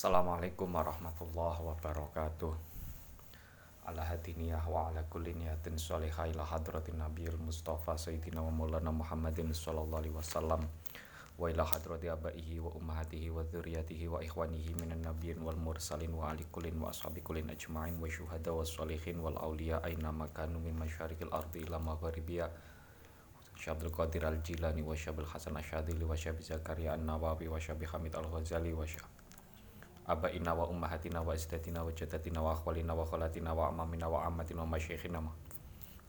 Assalamualaikum warahmatullahi wabarakatuh. Ala hadiniyah wa ala kulli niyatin sholihah ila hadratin nabiyil mustafa sayyidina wa maulana muhammadin sallallahu alaihi wasallam. Wa ila hadrati abaihi wa ummahatihi wa dzurriyyatihi wa ikhwanihi minan nabiyyin wal mursalin wa ali kullin wa ashabi kullin ajma'in wa syuhada was sholihin wal auliya aina makanu min masyarikil ardi ila magharibiya. Syabdul Qadir al-Jilani wa Syabil Hasan Asyadili wa Syabi Zakaria an-Nawawi wa Syabi Hamid al-Ghazali wa abaina wa ummahatina wa istatina wa jadatina wa akhwalina wa khalatina wa amamina wa ammatina wa masyayikhina ma.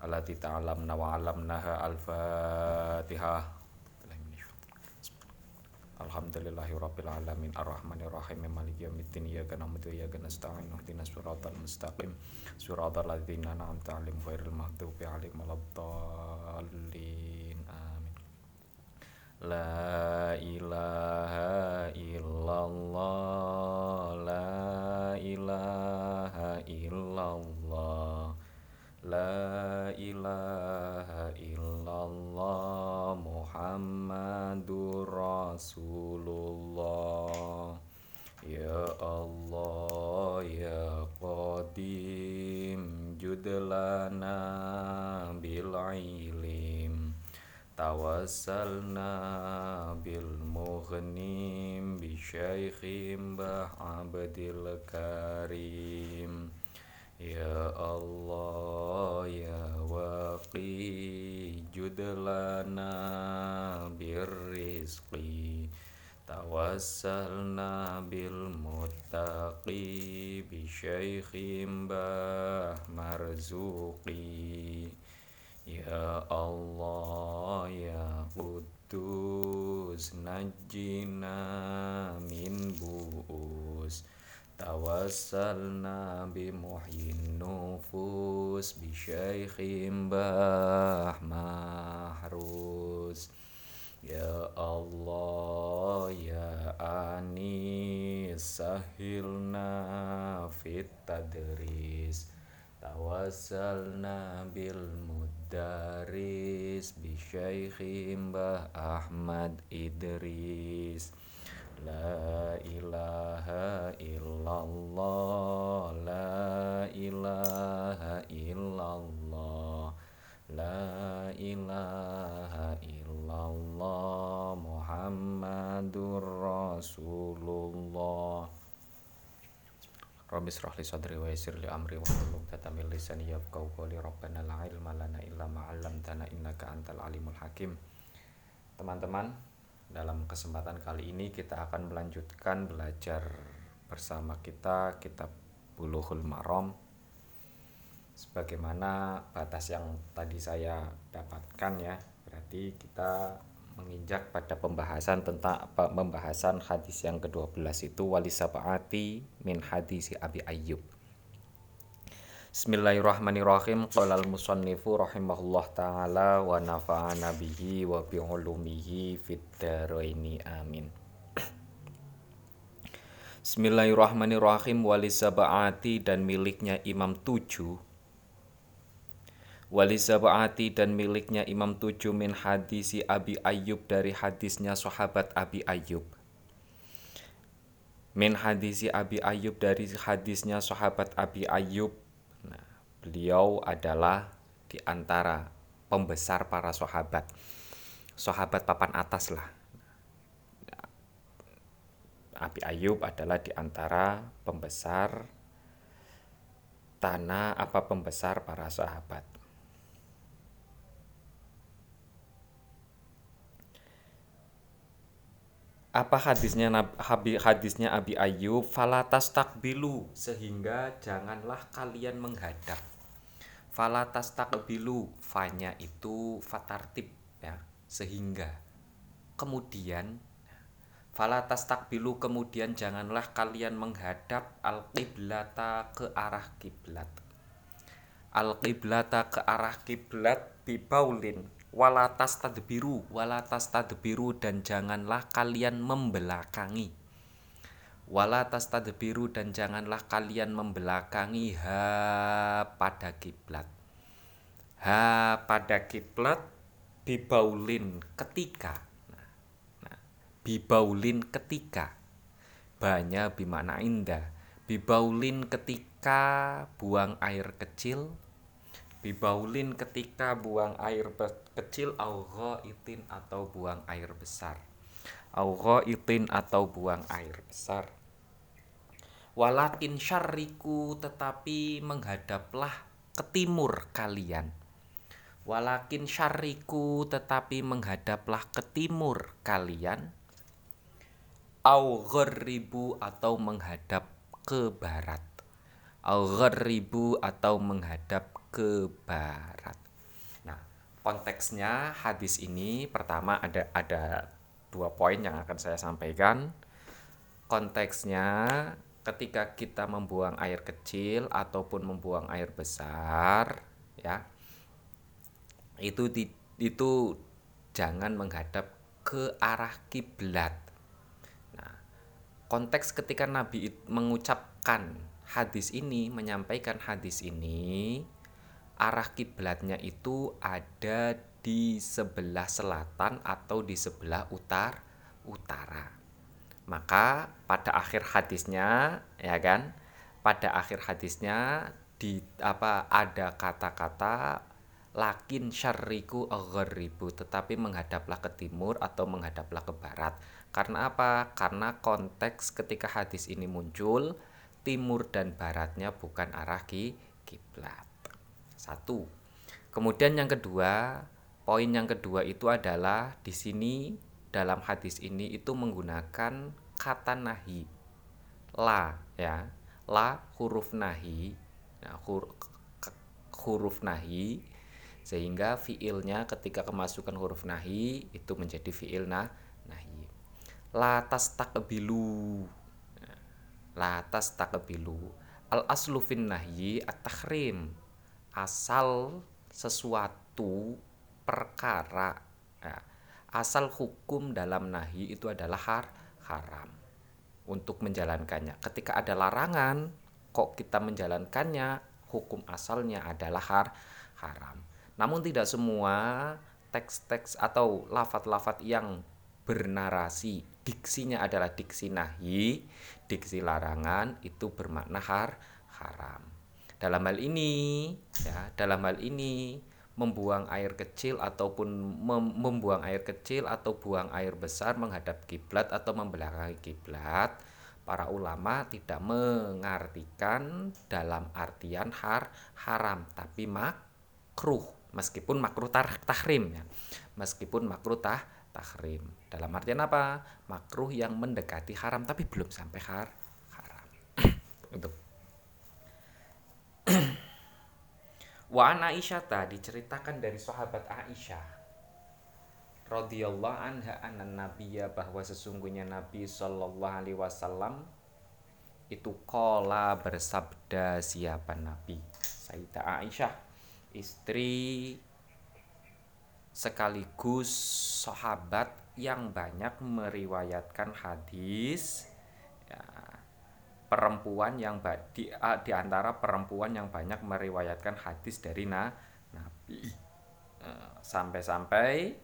Alati ta'alamna wa alamnaha al-fatihah Alhamdulillahi rabbil alamin arrahmanir rahim maliki yaumiddin iyyaka na'budu wa iyyaka nasta'in ihdinas siratal mustaqim. Siratal ladzina an'amta 'alaihim ghairil maghdubi 'alaihim waladdallin La ilaha illallah. La ilaha illallah. La ilaha illallah. Muhammadur Rasulullah. Ya Allah ya Qadim. Judlana bil ilim Tawassalna bil mughnim bi syaikhim bah abdil karim. Ya Allah ya waqi judlana bir rizqi Tawassalna bil muttaqi bi syaikhim bah marzuqi Ya Allah ya Qudus najjina min bu'us. Tawassalna bi muhyin nufus bi syaikhim bah mahrus. Ya Allah ya Anis sahilna fit tadris. Tawassalna bil mudaris bi syaikhim Ahmad Idris. La ilaha illallah La ilaha illallah La ilaha illallah Muhammadur Rasulullah Rabbi srah li sadri wa yassir li amri wa hlul 'uqdatam min lisani yafqahu qawli Rabbana la ilma lana illa ma 'allamtana innaka antal alimul hakim. Teman-teman, dalam kesempatan kali ini kita akan melanjutkan belajar bersama kita kitab Bulughul Maram sebagaimana batas yang tadi saya dapatkan ya. Berarti kita menginjak pada pembahasan tentang pembahasan hadis yang ke-12 itu wali sabati min hadis Abi Ayyub. Bismillahirrahmanirrahim. Qala al-musannifu rahimahullah taala wa nafa'ana bihi wa bi ulumihi fid amin. Bismillahirrahmanirrahim wali sabati dan miliknya Imam 7 walizabaati dan miliknya Imam Tujuh min hadisi Abi Ayyub dari hadisnya sahabat Abi Ayyub. Min hadisi Abi Ayyub dari hadisnya sahabat Abi Ayyub. Nah, beliau adalah di antara pembesar para sahabat. Sahabat papan atas lah. Abi Ayub adalah di antara pembesar tanah apa pembesar para sahabat. Apa hadisnya hadisnya Abi Ayyub? Falatas takbilu sehingga janganlah kalian menghadap. Falatas takbilu fanya itu fatartib ya. Sehingga. Kemudian falatas takbilu kemudian janganlah kalian menghadap al qiblata ke arah kiblat. Al qiblata ke arah kiblat bibaulin walatas tadbiru walatas tadbiru dan janganlah kalian membelakangi. Walatas tadbiru dan janganlah kalian membelakangi. Ha pada kiblat. Ha pada kiblat bibaulin ketika. Nah, nah, bibaulin ketika. Banya bimana indah. Bibaulin ketika buang air kecil bibaulin ketika buang air kecil auho itin atau buang air besar. Auho itin atau buang air besar. Walakin syariku tetapi menghadaplah ke timur kalian. Walakin syariku tetapi menghadaplah ke timur kalian. Au ribu atau menghadap ke barat. Au ribu atau menghadap ke barat. Nah, konteksnya hadis ini pertama ada ada dua poin yang akan saya sampaikan. Konteksnya ketika kita membuang air kecil ataupun membuang air besar, ya. Itu di, itu jangan menghadap ke arah kiblat. Nah, konteks ketika Nabi mengucapkan hadis ini, menyampaikan hadis ini, arah kiblatnya itu ada di sebelah selatan atau di sebelah utar utara. Maka pada akhir hadisnya ya kan, pada akhir hadisnya di apa ada kata-kata lakin syariku aghribu tetapi menghadaplah ke timur atau menghadaplah ke barat. Karena apa? Karena konteks ketika hadis ini muncul timur dan baratnya bukan arah kiblat. Satu. Kemudian yang kedua, poin yang kedua itu adalah di sini dalam hadis ini itu menggunakan kata nahi. La ya. La huruf nahi. Nah, huruf, nahi sehingga fiilnya ketika kemasukan huruf nahi itu menjadi fiil nah nahi. La tastaqbilu. Nah, la tastaqbilu. Al aslu fin nahyi at-tahrim asal sesuatu perkara. Ya, asal hukum dalam nahi itu adalah har haram. Untuk menjalankannya. Ketika ada larangan kok kita menjalankannya hukum asalnya adalah har haram. Namun tidak semua teks-teks atau lafat-lafat yang bernarasi diksinya adalah diksi nahi diksi larangan itu bermakna har haram dalam hal ini, ya, dalam hal ini membuang air kecil ataupun mem membuang air kecil atau buang air besar menghadap kiblat atau membelakangi kiblat, para ulama tidak mengartikan dalam artian har haram tapi makruh meskipun makruh tahrim ya. Meskipun makruh tah tahrim. Dalam artian apa? Makruh yang mendekati haram tapi belum sampai har haram. Untuk Wa an Aisyah diceritakan dari sahabat Aisyah radhiyallahu anha anna nabiyya bahwa sesungguhnya Nabi sallallahu alaihi wasallam itu kola bersabda siapa Nabi? Sayyidah Aisyah istri sekaligus sahabat yang banyak meriwayatkan hadis perempuan yang di, di antara perempuan yang banyak meriwayatkan hadis dari na, Nabi. Eh, sampai-sampai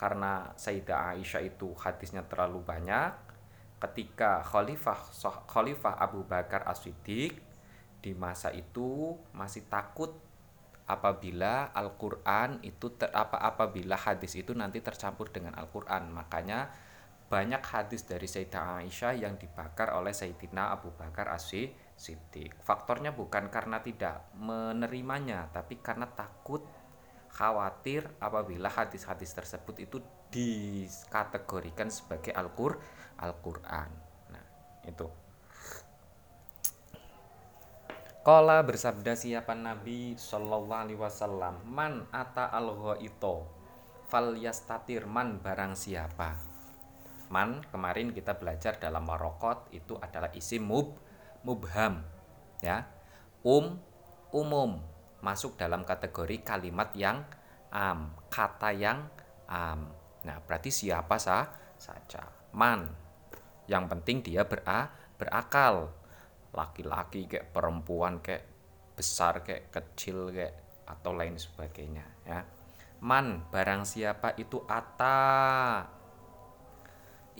karena Sayyidah Aisyah itu hadisnya terlalu banyak, ketika Khalifah Khalifah Abu Bakar As-Siddiq di masa itu masih takut apabila Al-Qur'an itu ter, apa apabila hadis itu nanti tercampur dengan Al-Qur'an. Makanya banyak hadis dari Sayyidah Aisyah yang dibakar oleh Sayyidina Abu Bakar Asy Siddiq. Faktornya bukan karena tidak menerimanya, tapi karena takut khawatir apabila hadis-hadis tersebut itu dikategorikan sebagai Al-Qur Al-Qur'an. Nah, itu. Kala bersabda siapa Nabi Shallallahu Alaihi Wasallam man ata al fal yastatir man barang siapa man kemarin kita belajar dalam marokot itu adalah isi mub mubham ya. Um umum masuk dalam kategori kalimat yang am kata yang am. Nah berarti siapa sah saja. Man. Yang penting dia bera, berakal. Laki-laki kayak perempuan kayak besar kayak kecil kayak atau lain sebagainya ya. Man barang siapa itu ata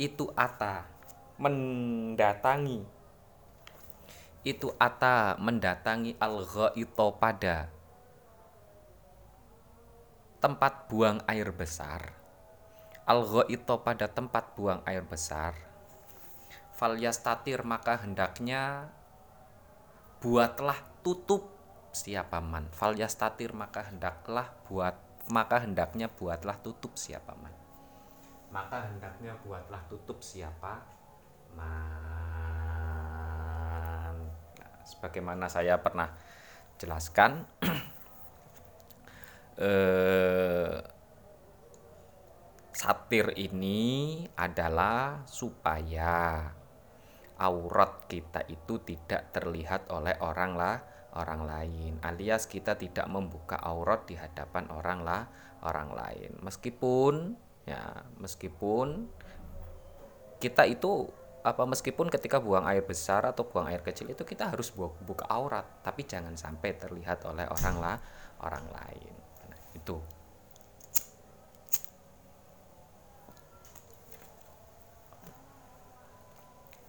itu ata mendatangi. Itu ata mendatangi al itu pada tempat buang air besar. Al itu pada tempat buang air besar. Falyastatir maka hendaknya buatlah tutup siapa man falyastatir maka hendaklah buat maka hendaknya buatlah tutup siapa man maka hendaknya buatlah tutup siapa? Man. Nah, sebagaimana saya pernah jelaskan eh, satir ini adalah supaya aurat kita itu tidak terlihat oleh orang lah orang lain alias kita tidak membuka aurat di hadapan orang lah orang lain. Meskipun ya meskipun kita itu apa meskipun ketika buang air besar atau buang air kecil itu kita harus buka aurat tapi jangan sampai terlihat oleh orang lah orang lain nah, itu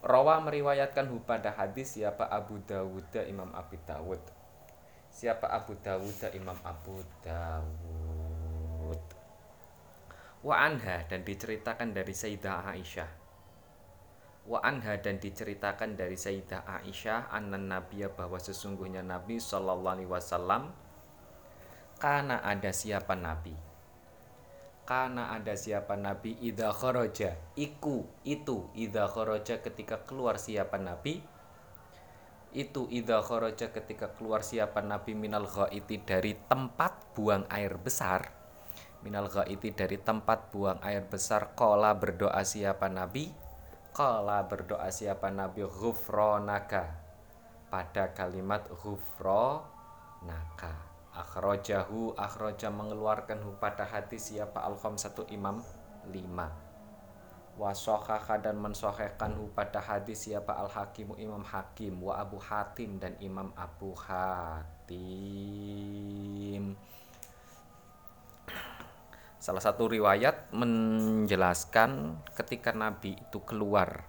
Rawa meriwayatkan hu pada hadis siapa Abu Dawud Imam Abu Dawud. Siapa Abu Dawud Imam Abu Dawud. Wa anha dan diceritakan dari Sayyidah Aisyah. Wa anha dan diceritakan dari Sayyidah Aisyah anna Nabiya bahwa sesungguhnya Nabi Shallallahu alaihi wasallam karena ada siapa Nabi? Karena ada siapa nabi idha kharaja? Iku itu idha kharaja ketika keluar siapa nabi? Itu idha kharaja ketika keluar siapa nabi minal ghaiti dari tempat buang air besar minal ghaiti dari tempat buang air besar kola berdoa siapa nabi? Kola berdoa siapa nabi? Ghufronaka pada kalimat ghufronaka akhrojahu akhroja mengeluarkan hu pada hadis siapa? Al satu imam lima. Wasohaka dan mensohekan hu pada hadis siapa? Al hakimu imam hakim. Wa abu hatim dan imam abu hatim salah satu riwayat menjelaskan ketika nabi itu keluar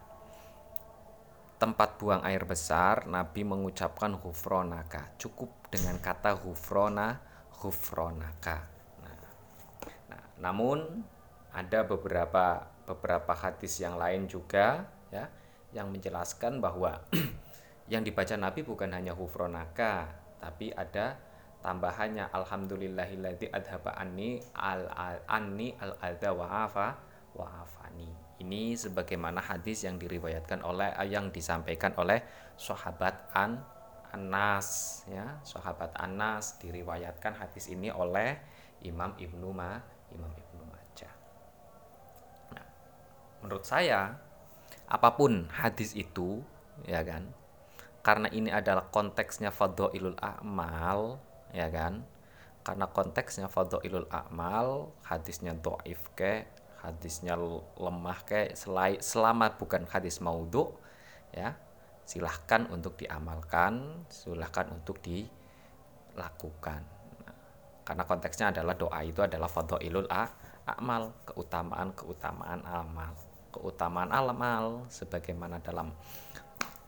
tempat buang air besar Nabi mengucapkan hufronaka cukup dengan kata hufrona hufronaka nah, nah, namun ada beberapa beberapa hadis yang lain juga ya yang menjelaskan bahwa yang dibaca Nabi bukan hanya hufronaka tapi ada tambahannya alhamdulillahilladzi adhaba anni al, al anni al adha wa afa wa afani. Ini sebagaimana hadis yang diriwayatkan oleh yang disampaikan oleh sahabat An Anas ya. Sahabat Anas diriwayatkan hadis ini oleh Imam Ibnu Ma Imam Ibnu Majah. Nah, menurut saya apa pun hadis itu ya kan karena ini adalah konteksnya fadhailul a'mal ya kan? Karena konteksnya fadhailul a'mal hadisnya dhaif ke hadisnya lemah kayak selai, selama bukan hadis maudhu ya. Silahkan untuk diamalkan silahkan untuk dilakukan. Karena konteksnya adalah doa itu adalah fadhailul amal keutamaan keutamaan amal. Keutamaan amal sebagaimana dalam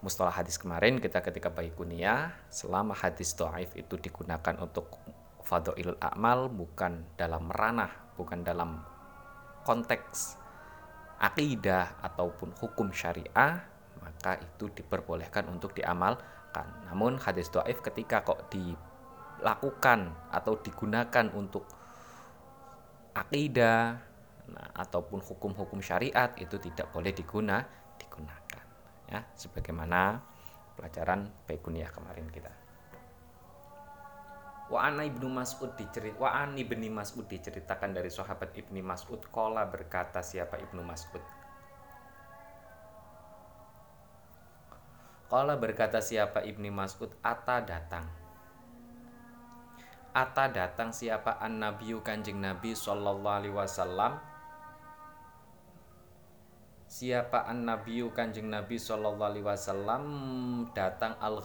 mustalah hadis kemarin kita ketika bayi kunia selama hadis doaif itu digunakan untuk fadhailul amal bukan dalam ranah bukan dalam konteks akidah ataupun hukum syariah maka itu diperbolehkan untuk diamalkan. Namun hadis doaif ketika kok dilakukan atau digunakan untuk akidah nah, ataupun hukum-hukum syariat itu tidak boleh diguna digunakan ya sebagaimana pelajaran Baikuniyah kemarin kita. Wa ibnu Mas'ud dicerit Wa ibni Mas'ud diceritakan dari sahabat ibni Mas'ud Kola berkata siapa ibnu Mas'ud? Kola berkata siapa ibni Mas'ud? Ata datang. Ata datang siapa? An nabiyu kanjeng Nabi Sallallahu alaihi wasallam Siapa an nabiyu kanjeng Nabi Sallallahu alaihi wasallam datang al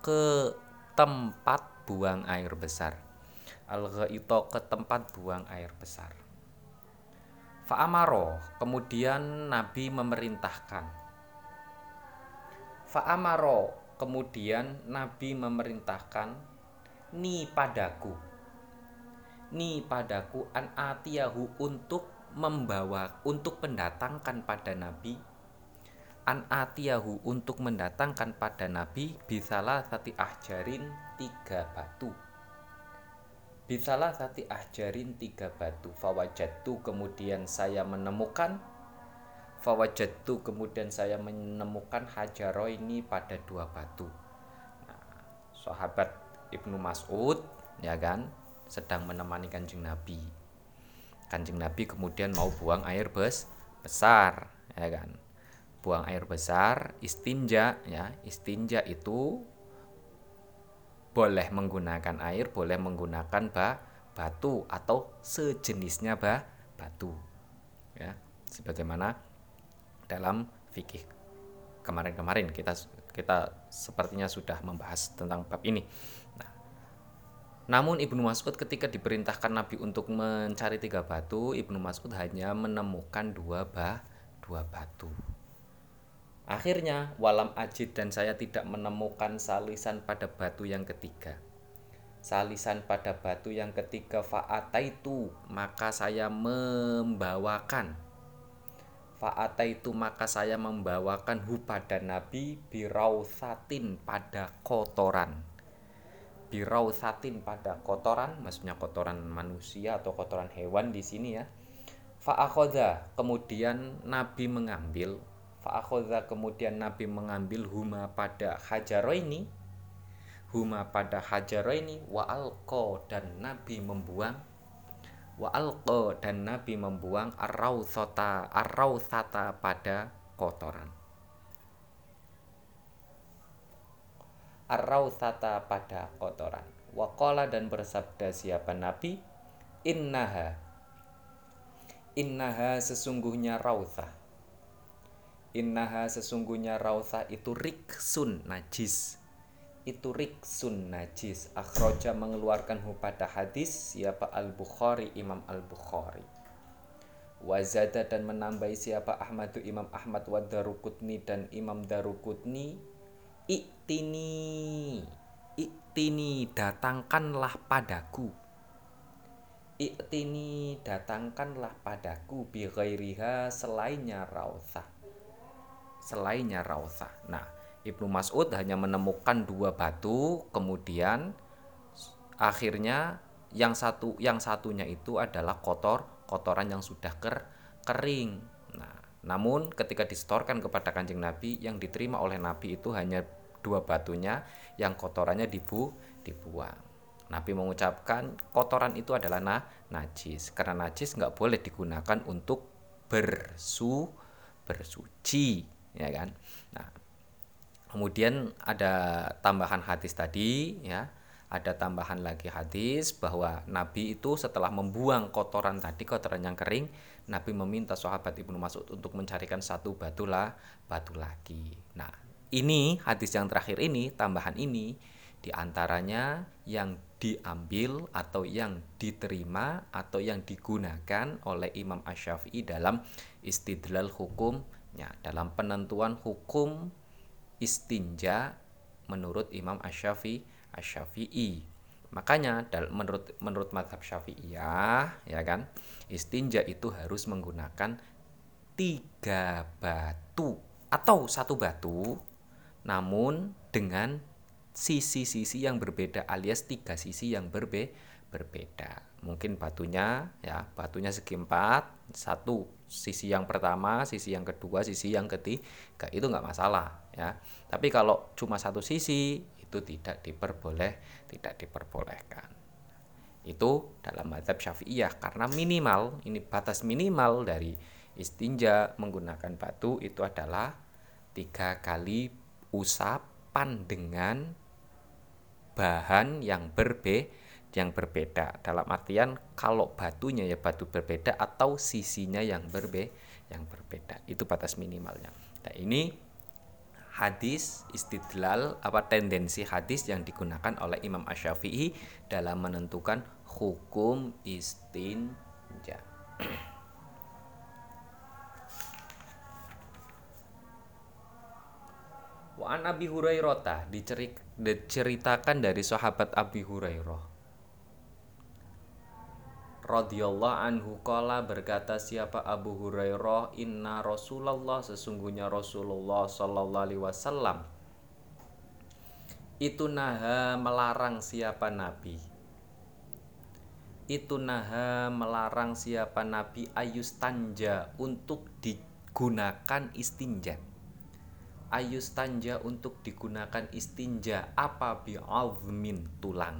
ke tempat buang air besar. Al itu ke tempat buang air besar. Fa'amaro kemudian Nabi memerintahkan. Fa'amaro kemudian Nabi memerintahkan ni padaku. Ni padaku an atiyahu untuk membawa untuk mendatangkan pada Nabi. An atiyahu untuk mendatangkan pada Nabi bisalah sati ahjarin tiga batu. Bisalah sati ahjarin tiga batu. Fawajatu kemudian saya menemukan. Fawajatu kemudian saya menemukan hajaro ini pada dua batu. Nah, sahabat Ibnu Mas'ud ya kan sedang menemani kanjeng Nabi. Kanjeng Nabi kemudian mau buang air bes besar, ya kan? Buang air besar, istinja, ya. Istinja itu boleh menggunakan air, boleh menggunakan ba batu atau sejenisnya ba batu. Ya, sebagaimana dalam fikih kemarin-kemarin kita kita sepertinya sudah membahas tentang bab ini. Namun Ibnu Mas'ud ketika diperintahkan Nabi untuk mencari tiga batu, Ibnu Mas'ud hanya menemukan dua bah, dua batu. Akhirnya walam ajid dan saya tidak menemukan salisan pada batu yang ketiga. Salisan pada batu yang ketiga fa'ata itu maka saya membawakan Fa'ata itu maka saya membawakan hu pada Nabi birausatin pada kotoran birausatin pada kotoran, maksudnya kotoran manusia atau kotoran hewan di sini ya. Fa'akhoda, kemudian Nabi mengambil Fa'akhoda kemudian Nabi mengambil huma pada hajaro ini Huma pada hajaro ini Wa alko dan Nabi membuang Wa alko dan Nabi membuang Arrausata Arrausata pada kotoran arrausata pada kotoran. Wakola dan bersabda siapa Nabi? Innaha. Innaha sesungguhnya rausa. Innaha sesungguhnya rausa itu riksun najis. Itu riksun najis. Akhroja mengeluarkan pada hadis siapa Al-Bukhari, Imam Al-Bukhari. Wazada dan menambahi siapa Ahmadu Imam Ahmad wa Darukutni dan Imam Darukutni Iktini Iktini datangkanlah padaku. Iktini datangkanlah padaku Bi ghairiha selainnya rausah. Selainnya rausah. Nah Ibnu Mas'ud hanya menemukan dua batu Kemudian Akhirnya yang satu yang satunya itu adalah kotor kotoran yang sudah ker, kering. Nah namun ketika disetorkan kepada kanjeng Nabi yang diterima oleh Nabi itu hanya dua batunya yang kotorannya dibu dibuang. Nabi mengucapkan kotoran itu adalah na, najis karena najis nggak boleh digunakan untuk bersu bersuci ya kan. Nah kemudian ada tambahan hadis tadi ya ada tambahan lagi hadis bahwa Nabi itu setelah membuang kotoran tadi kotoran yang kering Nabi meminta sahabat Ibnu Mas'ud untuk mencarikan satu batu lah batu lagi. Nah ini hadis yang terakhir ini tambahan ini di antaranya yang diambil atau yang diterima atau yang digunakan oleh Imam Ash-Syafi'i dalam istidlal hukumnya dalam penentuan hukum istinja menurut Imam Ash-Syafi'i Ash-Syafi'i makanya menurut menurut madhab Syafi'iyah ya kan istinja itu harus menggunakan tiga batu atau satu batu namun dengan sisi-sisi yang berbeda alias tiga sisi yang berbe berbeda. Mungkin batunya ya batunya segi empat satu sisi yang pertama sisi yang kedua sisi yang ketiga itu nggak masalah ya. Tapi kalau cuma satu sisi itu tidak diperboleh tidak diperbolehkan. Itu dalam madhab syafi'iyah karena minimal ini batas minimal dari istinja menggunakan batu itu adalah tiga kali usapan dengan bahan yang berbe yang berbeda. Dalam artian kalau batunya ya batu berbeda atau sisinya yang berbe yang berbeda. Itu batas minimalnya. Nah ini hadis istidlal apa tendensi hadis yang digunakan oleh Imam Ash-Syafi'i dalam menentukan hukum istinja an Abi Hurairah diceritakan dari sahabat Abi Hurairah. Radhiyallahu anhu kala berkata siapa Abu Hurairah? Inna Rasulullah. Sesungguhnya Rasulullah sallallahu alaihi wasallam. Itu naha melarang siapa nabi. Itu naha melarang siapa nabi ayus tanja untuk digunakan istinja ayus tanja untuk digunakan istinja apa bi'azmin tulang?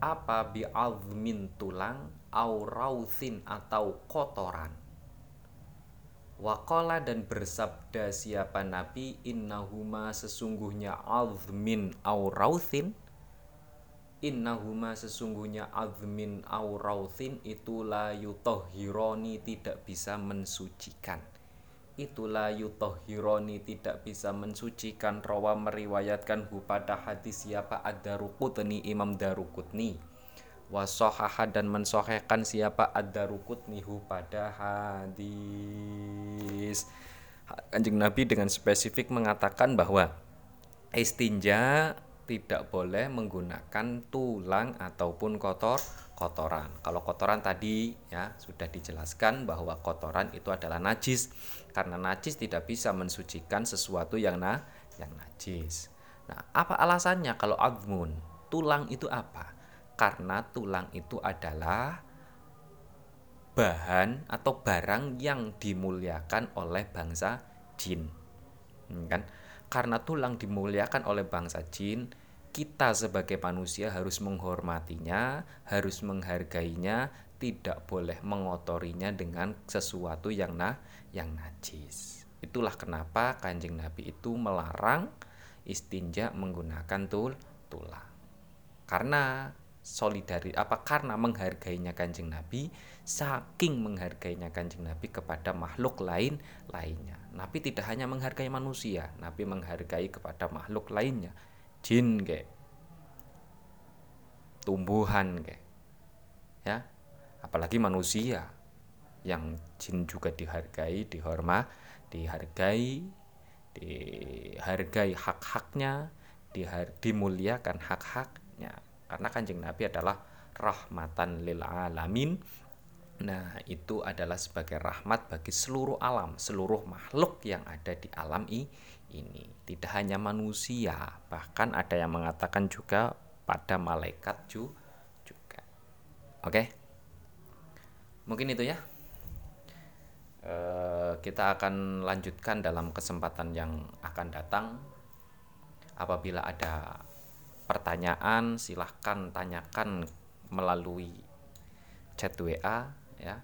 Apa bi'azmin tulang au atau kotoran? Wakola dan bersabda siapa Nabi Innahuma sesungguhnya azmin au rauthin Innahuma sesungguhnya azmin au rauthin yutohironi tidak bisa mensucikan Itulah yutohironi tidak bisa mensucikan Rawa meriwayatkan hu pada hadis siapa ad-darukutni Imam Darukutni. Wasohaha dan mensohekan siapa ad-darukut nihu pada hadis Kanjeng Nabi dengan spesifik mengatakan bahwa istinja tidak boleh menggunakan tulang ataupun kotor kotoran. Kalau kotoran tadi ya sudah dijelaskan bahwa kotoran itu adalah najis karena najis tidak bisa mensucikan sesuatu yang na yang najis. Nah, apa alasannya kalau admun? Tulang itu apa? karena tulang itu adalah bahan atau barang yang dimuliakan oleh bangsa jin hmm, kan karena tulang dimuliakan oleh bangsa jin kita sebagai manusia harus menghormatinya harus menghargainya tidak boleh mengotorinya dengan sesuatu yang nah yang najis. Itulah kenapa kanjeng nabi itu melarang istinja menggunakan tul tulang. Karena solidari apa karena menghargainya kanjeng Nabi saking menghargainya kanjeng Nabi kepada makhluk lain lainnya. Nabi tidak hanya menghargai manusia Nabi menghargai kepada makhluk lainnya jin ke tumbuhan ke ya apalagi manusia yang jin juga dihargai dihormat dihargai dihargai hak-haknya dimuliakan hak-haknya karena kanjeng Nabi adalah rahmatan lil alamin Nah, itu adalah sebagai rahmat bagi seluruh alam, seluruh makhluk yang ada di alam ini. Tidak hanya manusia, bahkan ada yang mengatakan juga pada malaikat juga. Oke, mungkin itu ya. E, kita akan lanjutkan dalam kesempatan yang akan datang. Apabila ada pertanyaan silahkan tanyakan melalui chat WA ya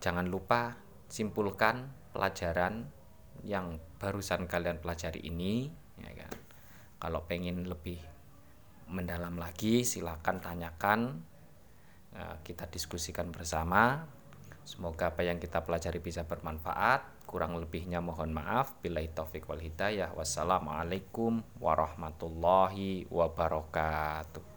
jangan lupa simpulkan pelajaran yang barusan kalian pelajari ini ya kan kalau pengen lebih mendalam lagi silahkan tanyakan eh, kita diskusikan bersama semoga apa yang kita pelajari bisa bermanfaat Kurang lebihnya mohon maaf. Bila taufik wal hidayah. Wassalamualaikum warahmatullahi wabarakatuh.